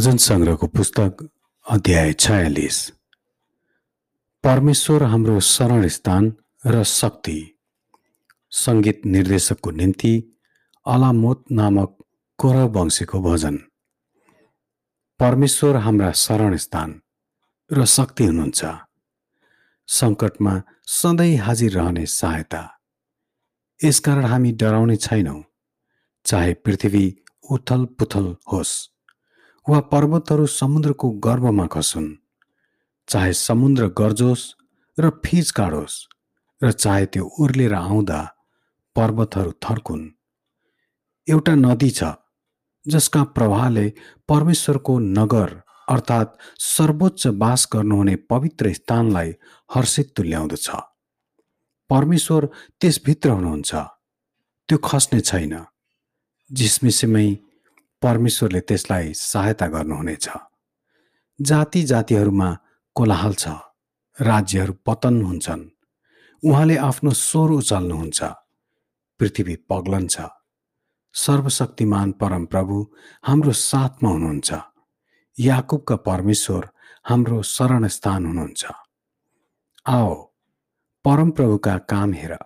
भजन सङ्ग्रहको पुस्तक अध्याय छयालिस। परमेश्वर हाम्रो शरण स्थान र शक्ति। सङ्गीत निर्देशकको निम्ति अलामोत नामक कोर वंशीको भजन। परमेश्वर हाम्रा शरण स्थान र शक्ति हुनुहुन्छ। सङ्कटमा सधैँ हाजिर रहने सहायता। यसकारण हामी डराउने छैनौँ। चाहे पृथ्वी उथल पुथल होस्। वा पर्वतहरू समुद्रको गर्भमा खसुन्। चाहे समुद्र गर्जोस् र फिज काडोस् र चाहे त्यो उर्लेर आउँदा पर्वतहरू थर्कुन्। एउटा नदी छ जसका प्रवाहले परमेश्वरको नगर अर्थात् सर्वोच्च बास गर्नुहुने पवित्र स्थानलाई हर्षित तुल्याउँदछ परमेश्वर त्यसभित्र हुनुहुन्छ। त्यो खस्ने छैन। झिसमिसमै परमेश्वरले त्यसलाई सहायता गर्नुहुनेछ। जाति जातिहरूमा कोलाहल छ राज्यहरू पतन हुन्छन् उहाँले आफ्नो स्वर उचाल्नुहुन्छ पृथ्वी पग्लन्छ सर्वशक्तिमान परमप्रभु हाम्रो साथमा हुनुहुन्छ याकुबका परमेश्वर हाम्रो शरण स्थान हुनुहुन्छ। आओ परमप्रभुका काम हेर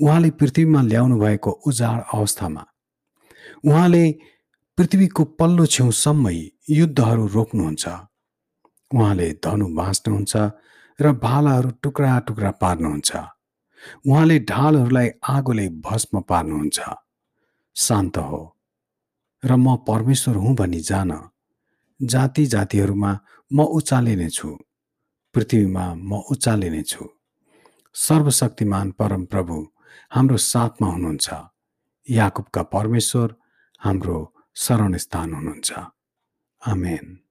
उहाँले पृथ्वीमा ल्याउनु भएको उजाड अवस्थामा उहाँले पृथ्वीको पल्लो छेउसम्मै युद्धहरू रोक्नुहुन्छ। उहाँले धनु बाँच्नुहुन्छ र भालाहरू टुक्रा टुक्रा पार्नुहुन्छ। उहाँले ढालहरूलाई आगोले भस्म पार्नुहुन्छ। शान्त हो। र म परमेश्वर हुँ भनी जान जाति जातिहरूमा म उचालिने छु पृथ्वीमा म उचालिने छु सर्वशक्तिमान परम प्रभु हाम्रो साथमा हुनुहुन्छ। याकुबका परमेश्वर हाम्रो शरणस्थान हुनुहुन्छ। आमेन।